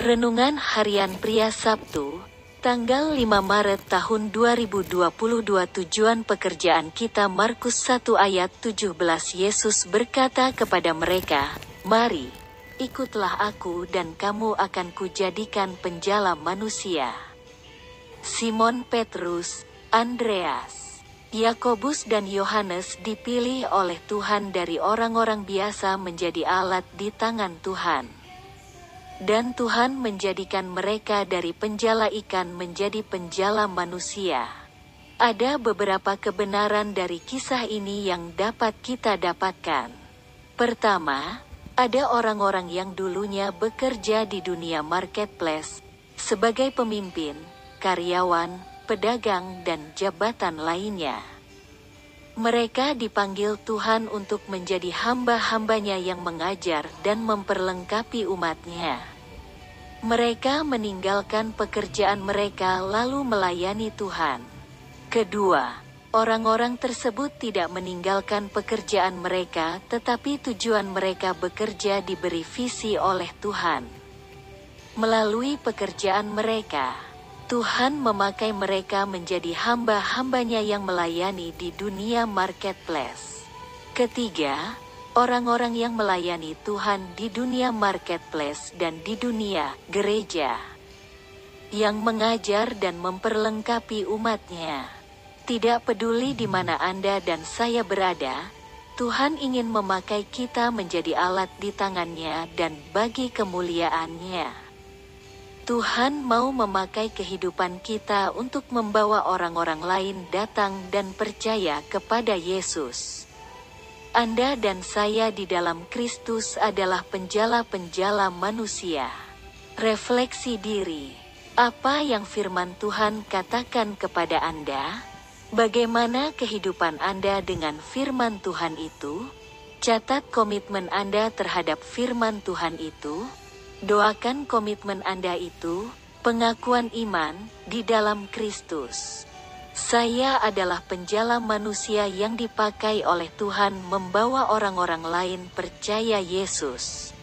Renungan Harian Pria Sabtu, tanggal 5 Maret tahun 2022 Tujuan pekerjaan kita Markus 1 ayat 17 Yesus berkata kepada mereka, Mari, ikutlah aku dan kamu akan kujadikan penjala manusia. Simon Petrus, Andreas, Yakobus dan Yohanes dipilih oleh Tuhan dari orang-orang biasa menjadi alat di tangan Tuhan. Dan Tuhan menjadikan mereka dari penjala ikan menjadi penjala manusia. Ada beberapa kebenaran dari kisah ini yang dapat kita dapatkan. Pertama, ada orang-orang yang dulunya bekerja di dunia marketplace sebagai pemimpin, karyawan, pedagang, dan jabatan lainnya. Mereka dipanggil Tuhan untuk menjadi hamba-hambanya yang mengajar dan memperlengkapi umatnya. Mereka meninggalkan pekerjaan mereka lalu melayani Tuhan. Kedua, orang-orang tersebut tidak meninggalkan pekerjaan mereka, tetapi tujuan mereka bekerja diberi visi oleh Tuhan. Melalui pekerjaan mereka, Tuhan memakai mereka menjadi hamba-hambanya yang melayani di dunia marketplace. Ketiga, orang-orang yang melayani Tuhan di dunia marketplace dan di dunia gereja, yang mengajar dan memperlengkapi umatnya. Tidak peduli di mana Anda dan saya berada, Tuhan ingin memakai kita menjadi alat di tangannya dan bagi kemuliaannya. Tuhan mau memakai kehidupan kita untuk membawa orang-orang lain datang dan percaya kepada Yesus. Anda dan saya di dalam Kristus adalah penjala-penjala manusia. Refleksi diri. Apa yang firman Tuhan katakan kepada Anda? Bagaimana kehidupan Anda dengan firman Tuhan itu? Catat komitmen Anda terhadap firman Tuhan itu. Doakan komitmen Anda itu, pengakuan iman di dalam Kristus. Saya adalah penjala manusia yang dipakai oleh Tuhan membawa orang-orang lain percaya Yesus.